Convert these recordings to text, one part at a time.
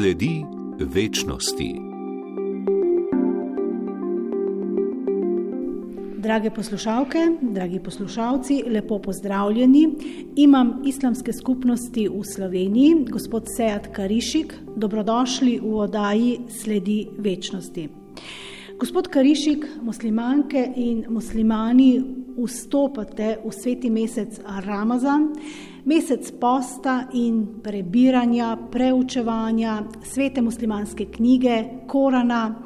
Sledi večnosti. Drage poslušalke, dragi poslušalci, lepo pozdravljeni. Imam islamske skupnosti v Sloveniji, gospod Sejat Karišik, dobrodošli v oddaji Sledi večnosti. Gospod Karišik, muslimanke in muslimani vstopate v sveti mesec Ramazan, mesec posta in prebiranja, preučevanja svete muslimanske knjige, Korana.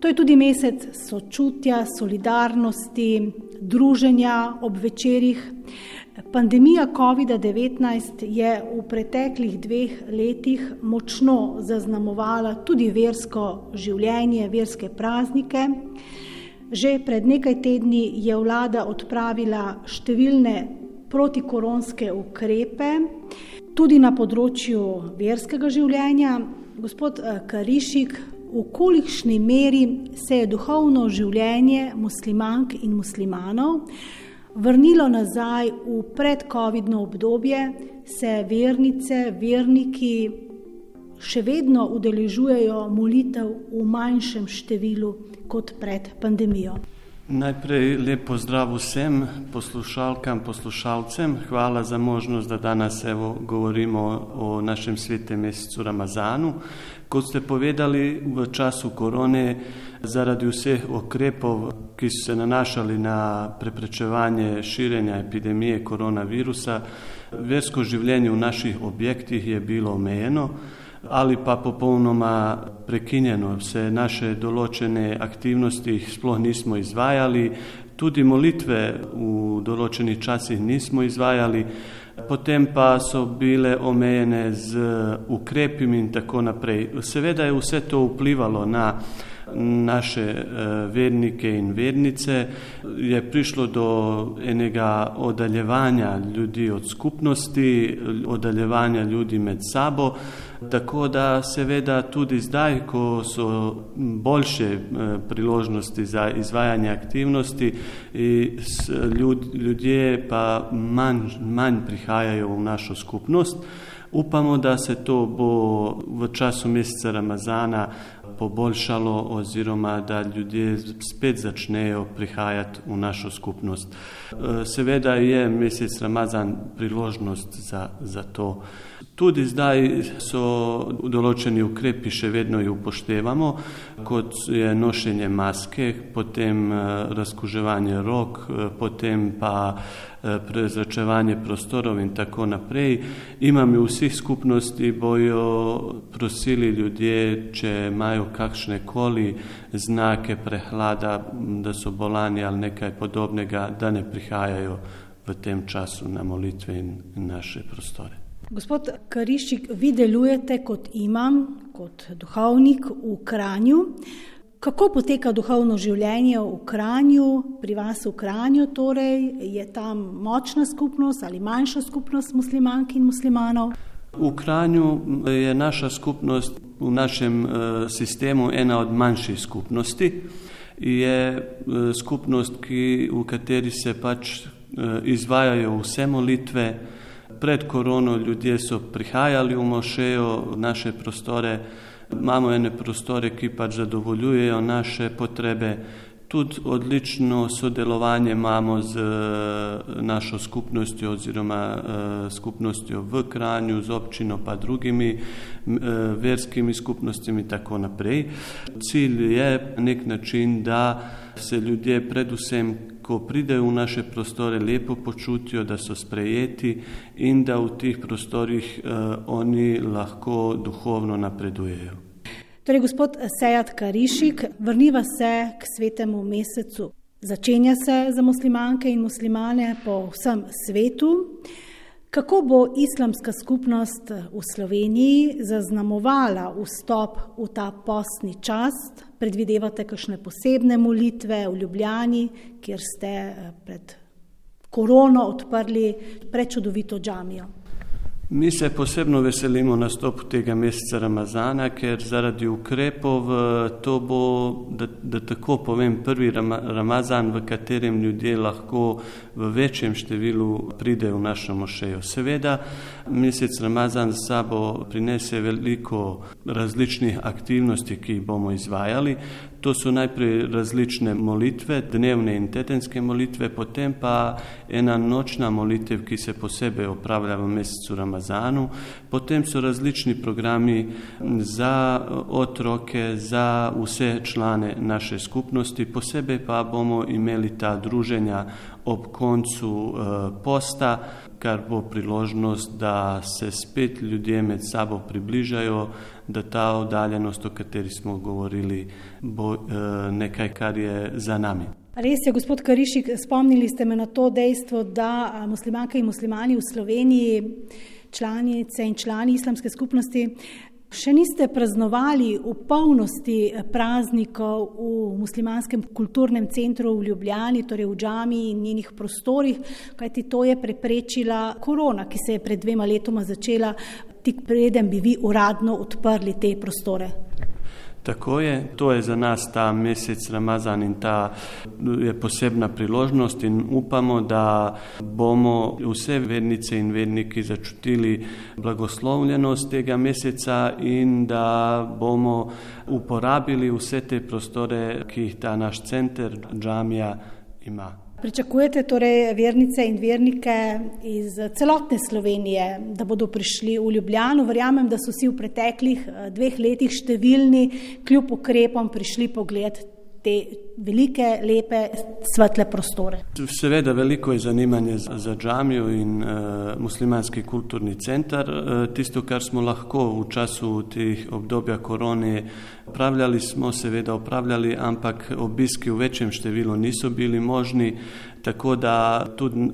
To je tudi mesec sočutja, solidarnosti, druženja ob večerjih. Pandemija COVID-19 je v preteklih dveh letih močno zaznamovala tudi versko življenje, verske praznike. Že pred nekaj tedni je vlada odpravila številne protikoronske ukrepe, tudi na področju verskega življenja. Gospod eh, Karišik, v kolikšni meri se je duhovno življenje muslimank in muslimanov vrnilo nazaj v predkovidno obdobje, se vernice, verniki še vedno udeležujejo molitev v manjšem številu kot pred pandemijo. Najprej lepo zdrav vsem poslušalkam, poslušalcem. Hvala za možnost, da danes evo, govorimo o našem svetem mesecu Ramazanu. Kot ste povedali, v času korone, zaradi vseh okrepov, ki so se nanašali na preprečevanje širjenja epidemije koronavirusa, versko življenje v naših objektih je bilo omejeno ali pa popolnoma prekinjeno. Vse naše določene aktivnosti sploh nismo izvajali, tudi molitve v določenih časih nismo izvajali, potem pa so bile omejene z ukrepimi in tako naprej. Seveda je vse to vplivalo na naše eh, vernike in vernice, je prišlo do enega oddaljevanja ljudi od skupnosti, oddaljevanja ljudi med sabo, tako da seveda tudi zdaj, ko so boljše eh, priložnosti za izvajanje aktivnosti, ljudje pa manj, manj prihajajo v našo skupnost. Upamo, da se to bo v času meseca Ramazana poboljšalo oziroma da ljudje spet začnejo prihajati v našo skupnost. E, seveda je mesec Ramazan priložnost za, za to. Tudi zdaj so določeni ukrepi, še vedno jih upoštevamo, kot je nošenje maske, potem e, razkuževanje rok, e, potem pa prezračevanje prostorov in tako naprej. Imam v vseh skupnosti bojo prosili ljudje, če imajo kakšne koli znake prehlada, da so bolani ali nekaj podobnega, da ne prihajajo v tem času na molitve in naše prostore. Gospod Kariščik, vi delujete kot imam, kot duhovnik v Kranju. Kako poteka duhovno življenje v Kranju, pri vas v Kranju? Torej, je tam močna skupnost ali manjša skupnost muslimank in muslimanov? V Kranju je naša skupnost v našem eh, sistemu ena od manjših skupnosti. Je eh, skupnost, ki, v kateri se pač eh, izvajajo vse molitve. Pred korono ljudje so prihajali v mošejo, v naše prostore. Imamo ene prostore, ki pač zadovoljujejo naše potrebe. Tudi odlično sodelovanje imamo z eh, našo skupnostjo oziroma uh, skupnostjo v Kranju, z občino pa drugimi uh, verskimi skupnostimi in tako naprej. Cilj je nek način, da se ljudje predvsem, ko pridejo v naše prostore, lepo počutijo, da so sprejeti in da v teh prostorih uh, oni lahko duhovno napredujejo. Torej, gospod Sejat Karišik, vrniva se k svetemu mesecu. Začenja se za muslimanke in muslimane po vsem svetu. Kako bo islamska skupnost v Sloveniji zaznamovala vstop v ta postni čas? Predvidevate kakšne posebne molitve v Ljubljani, kjer ste eh, pred korono odprli prečudovito džamijo? Mi se posebno veselimo nastopu tega meseca Ramazana, ker zaradi ukrepov to bo, da, da tako povem, prvi Ramazan, v katerem ljudje lahko v večjem številu pridejo v našo mošejo. Seveda, mesec Ramazan z sabo prinese veliko različnih aktivnosti, ki jih bomo izvajali. To so najprej različne molitve, dnevne in tedenske molitve, potem pa ena nočna molitev, ki se posebej opravlja v mesecu Ramazanu, potem so različni programi za otroke, za vse člane naše skupnosti, posebej pa bomo imeli ta druženja ob koncu eh, posta, kar bo priložnost, da se spet ljudje med sabo približajo, da ta oddaljenost, o kateri smo govorili, bo eh, nekaj, kar je za nami. Res je, gospod Karišik, spomnili ste me na to dejstvo, da muslimanke in muslimani v Sloveniji, članice in člani islamske skupnosti, Še niste praznovali v polnosti praznikov v muslimanskem kulturnem centru v Ljubljani, torej v Džami in njenih prostorih, kajti to je preprečila korona, ki se je pred dvema letoma začela, tik preden bi vi uradno odprli te prostore. Tako je, to je za nas ta mesec Ramazan in ta je posebna priložnost in upamo, da bomo vse vernice in verniki začutili blagoslovljenost tega meseca in da bomo uporabili vse te prostore, ki jih ta naš center, džamija ima. Pričakujete torej vernice in vernike iz celotne Slovenije, da bodo prišli v Ljubljano. Verjamem, da so si v preteklih eh, dveh letih številni kljub ukrepom prišli pogled te velike, lepe, svetle prostore. Seveda, veliko je zanimanje za, za džamijo in uh, muslimanski kulturni center. Uh, tisto, kar smo lahko v času teh obdobja korone upravljali, smo seveda upravljali, ampak obiski v večjem številu niso bili možni. Tako da tudi uh,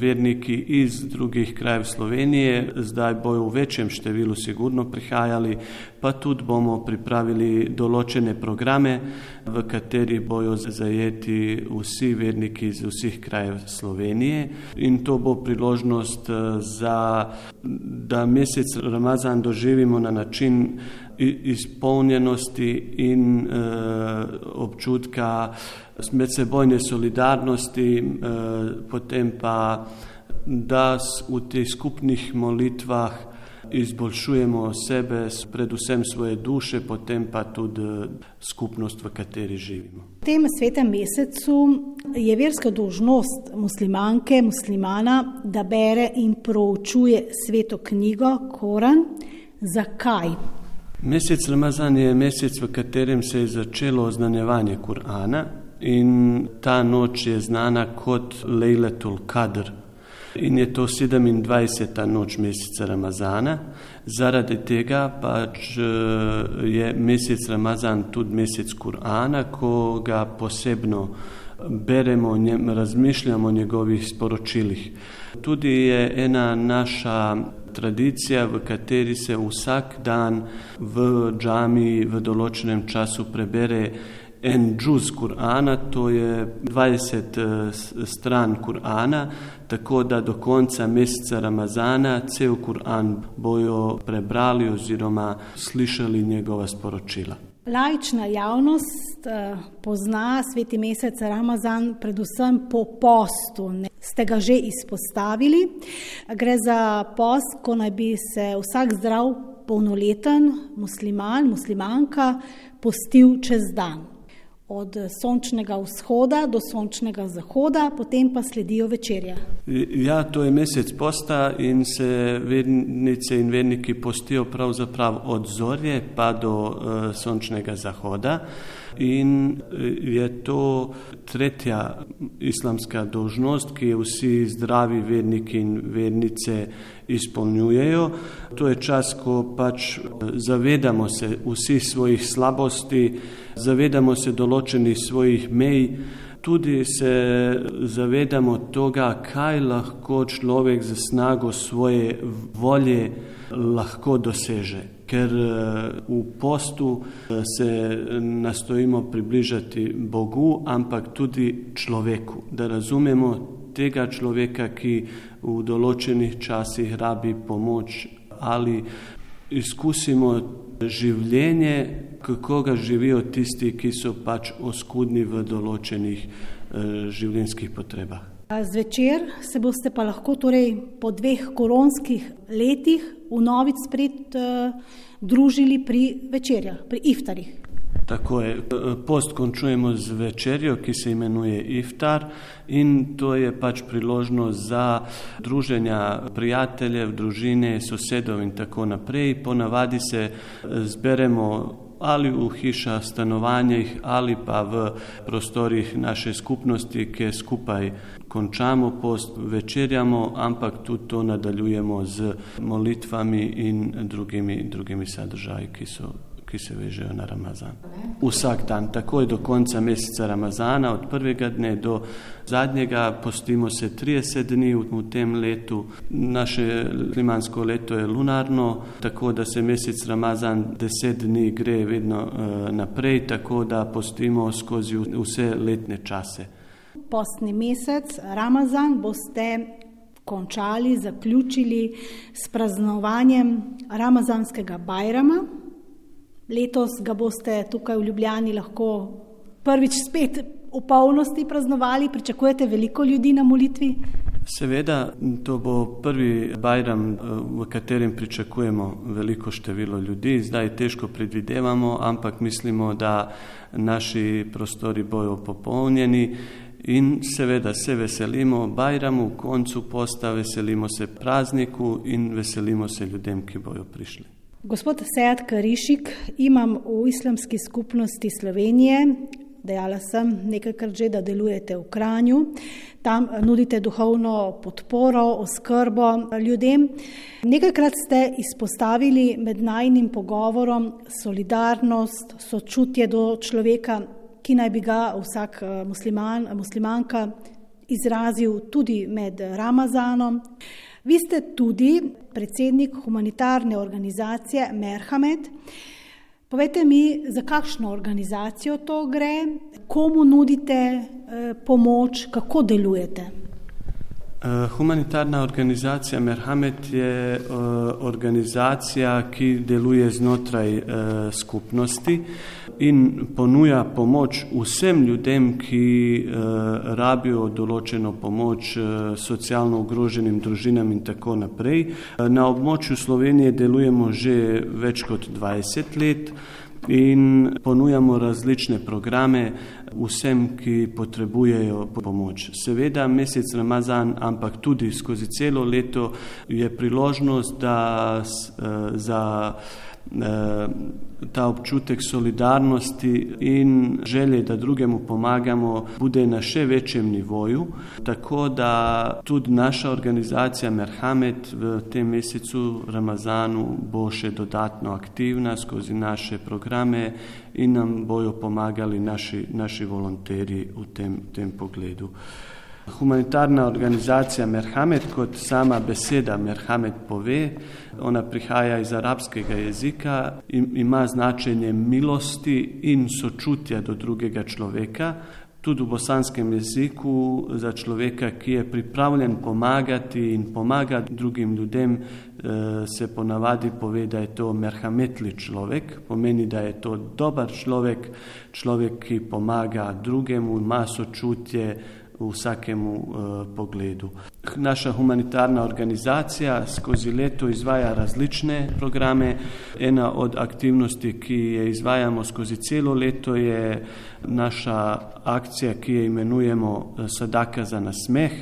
verniki iz drugih krajev Slovenije zdaj bojo v večjem številu sigurno prihajali, pa tudi bomo pripravili določene programe, v kateri bojo zajeti vsi verniki iz vseh krajev Slovenije. In to bo priložnost, za, da mesec Ramazan doživimo na način, izpolnjenosti in uh, občutka medsebojne solidarnosti, uh, potem pa, da v teh skupnih molitvah izboljšujemo sebe, predvsem svoje duše, potem pa tudi skupnost, v kateri živimo. V tem svetem mesecu je verska dožnost muslimanke, muslimana, da bere in proučuje sveto knjigo Koran. Zakaj? Mesec Ramazan je mesec, v katerem se je začelo oznanjevanje Kur'ana in ta noč je znana kot Lejletul Kadr. In je to 27. noč meseca Ramazana. Zaradi tega pač eh, je mesec Ramazan tudi mesec Kur'ana, ko ga posebno beremo, njem, razmišljamo o njegovih sporočilih. Tudi je ena naša tradicija, v kateri se vsak dan v džami v določenem času prebere en džuz Kur'ana, to je 20 eh, stran Kur'ana, tako da do konca meseca Ramazana cel Kur'an bojo prebrali oziroma slišali njegova sporočila. Laična javnost uh, pozna sveti mesec Ramazan predvsem po postu. Ne? Ste ga že izpostavili. Gre za post, ko naj bi se vsak zdrav, polnoleten musliman, muslimanka postil čez dan od sončnega vzhoda do sončnega zahoda, potem pa sledijo večerja. Ja, to je mesec posta in se vernice in verniki postijo pravzaprav od zorje pa do uh, sončnega zahoda. In eh, je to tretja islamska dožnost, ki jo vsi zdravi verniki in vernice izpolnjujejo. To je čas, ko pač eh, zavedamo se vsi svojih slabosti, zavedamo se določenih svojih mej, tudi se zavedamo tega, kaj lahko človek za snago svoje volje lahko doseže. Ker eh, v postu eh, se nastojimo približati Bogu, ampak tudi človeku, da razumemo tega človeka, ki v določenih časih rabi pomoč ali izkusimo življenje, kako ga živijo tisti, ki so pač oskudni v določenih eh, življenjskih potrebah. Zvečer se boste pa lahko torej po dveh koronskih letih v novic spred uh, družili pri večerjah, pri iftarih. Tako je. Post končujemo z večerjo, ki se imenuje Iftar in to je pač priložnost za druženja prijateljev, družine, sosedov in tako naprej. Ponavadi se zberemo ali v hiša stanovanjih ali pa v prostorih naše skupnosti, kjer skupaj končamo post, večerjamo, ampak tudi to nadaljujemo z molitvami in drugimi, drugimi sadržaji, ki so ki se vežejo na Ramazan. Vsak dan, takoj do konca meseca Ramazana, od prvega dne do zadnjega, postimo se 30 dni v tem letu. Naše limansko leto je lunarno, tako da se mesec Ramazan 10 dni gre vedno uh, naprej, tako da postimo skozi vse letne čase. Postni mesec Ramazan boste končali, zaključili s praznovanjem Ramazanskega bajrama, Letos ga boste tukaj v Ljubljani lahko prvič spet v polnosti praznovali, pričakujete veliko ljudi na molitvi? Seveda, to bo prvi Bajram, v katerem pričakujemo veliko število ljudi. Zdaj težko predvidevamo, ampak mislimo, da naši prostori bojo popolnjeni in seveda se veselimo Bajramu, koncu posta, veselimo se prazniku in veselimo se ljudem, ki bojo prišli. Gospod Sejat Karišik, imam v islamski skupnosti Slovenije, dejala sem nekajkrat že, da delujete v Kranju, tam nudite duhovno podporo, oskrbo ljudem. Nekajkrat ste izpostavili med najnim pogovorom solidarnost, sočutje do človeka, ki naj bi ga vsak eh, musliman, muslimanka izrazil tudi med Ramazanom. Vi ste tudi predsednik humanitarne organizacije Merhamet. Povejte mi, za kakšno organizacijo to gre, komu nudite eh, pomoč, kako delujete? Eh, humanitarna organizacija Merhamet je eh, organizacija, ki deluje znotraj skupnosti in ponuja pomoč vsem ljudem, ki rabijo določeno pomoč socialno ogroženim družinam in tako naprej. Na območju Slovenije delujemo že več kot 20 let in ponujamo različne programe vsem, ki potrebujejo pomoč. Seveda mesec Ramazan, ampak tudi skozi celo leto je priložnost, da uh, za Eh, ta občutek solidarnosti in želje, da drugemu pomagamo, bude na še večjem nivoju. Tako da tudi naša organizacija Merhamet v tem mesecu Ramazanu bo še dodatno aktivna skozi naše programe in nam bojo pomagali naši, naši volonteri v tem, tem pogledu. Humanitarna organizacija Merhamet, kot sama beseda Merhamet pove, ona prihaja iz arabskega jezika in ima značenje milosti in sočutja do drugega človeka. Tudi v bosanskem jeziku za človeka, ki je pripravljen pomagati in pomagati drugim ljudem, eh, se ponavadi pove, da je to merhametli človek, pomeni, da je to dober človek, človek, ki pomaga drugemu, ima sočutje, v vsakemu uh, pogledu. Naša humanitarna organizacija skozi leto izvaja različne programe. Ena od aktivnosti, ki je izvajamo skozi celo leto, je naša akcija, ki jo imenujemo eh, Sadaka za nasmeh.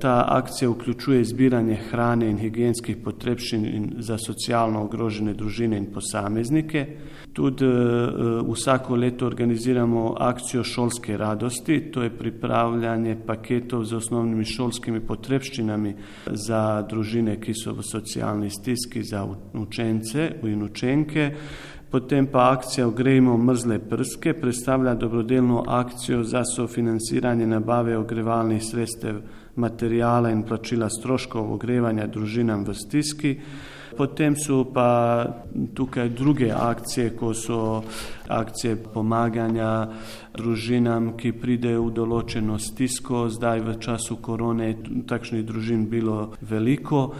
Ta akcija vključuje zbiranje hrane in higijenskih potrebščin za socialno ogrožene družine in posameznike. Tudi uh, vsako leto organiziramo akcijo šolske radosti, to je pripravljanje paketov z osnovnimi šolskimi potrebščinami za družine, ki so v socialni stiski, za učence in učenke. Potem pa akcija Ogrejmo mrzle prske predstavlja dobrodelno akcijo za sofinanciranje nabave ogrevalnih sredstev materijala in plačila stroškov ogrevanja družinam v stiski. Potem so pa tukaj druge akcije, ko so akcije pomaganja družinam, ki pridejo v določeno stisko. Zdaj v času korone je takšnih družin bilo veliko.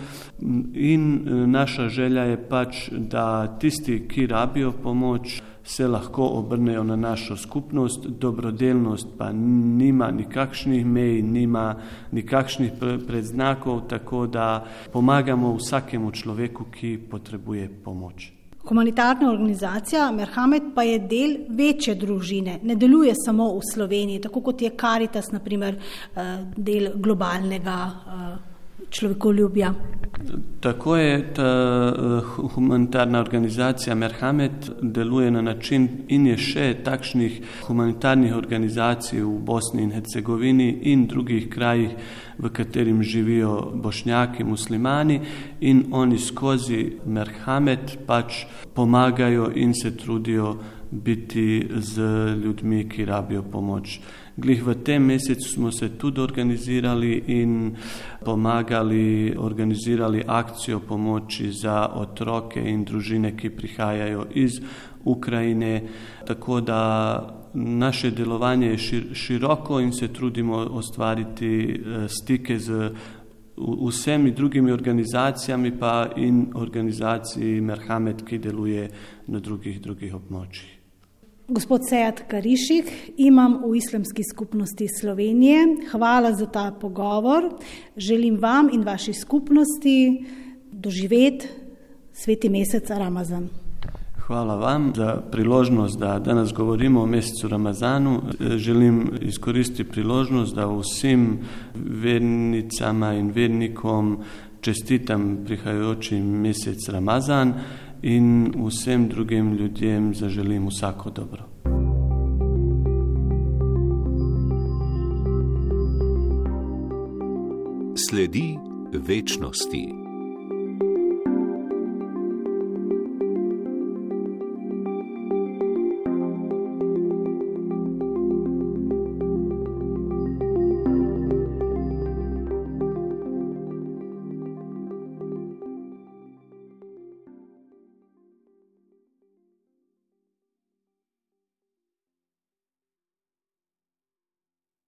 In naša želja je pač, da tisti, ki rabijo pomoč, se lahko obrnejo na našo skupnost, dobrodelnost pa nima nikakšnih mej, nima nikakšnih predznakov, tako da pomagamo vsakemu človeku, ki potrebuje pomoč. Humanitarna organizacija Merhamet pa je del večje družine, ne deluje samo v Sloveniji, tako kot je Caritas, naprimer, eh, del globalnega eh, človekoljubja. Tako je ta uh, humanitarna organizacija Merhamet deluje na način in je še takšnih humanitarnih organizacij v Bosni in Hercegovini in drugih krajih, v katerim živijo bošnjaki, muslimani in oni skozi Merhamet pač pomagajo in se trudijo biti z ljudmi, ki rabijo pomoč. Glih v tem mesecu smo se tudi organizirali in pomagali, organizirali akcijo pomoči za otroke in družine, ki prihajajo iz Ukrajine. Tako da naše delovanje je široko in se trudimo ustvariti eh, stike z vsemi drugimi organizacijami, pa in organizaciji Merhamet, ki deluje na drugih, drugih območjih. Gospod Sejat Karišik, imam v islamski skupnosti Slovenije. Hvala za ta pogovor. Želim vam in vaši skupnosti doživeti sveti mesec Ramazan. Hvala vam za priložnost, da danes govorimo o mesecu Ramazanu. Želim izkoristiti priložnost, da vsem vernicama in vernikom čestitam prihajajoči mesec Ramazan in vsem drugim ljudem zaželim vsako dobro. Sledi večnosti.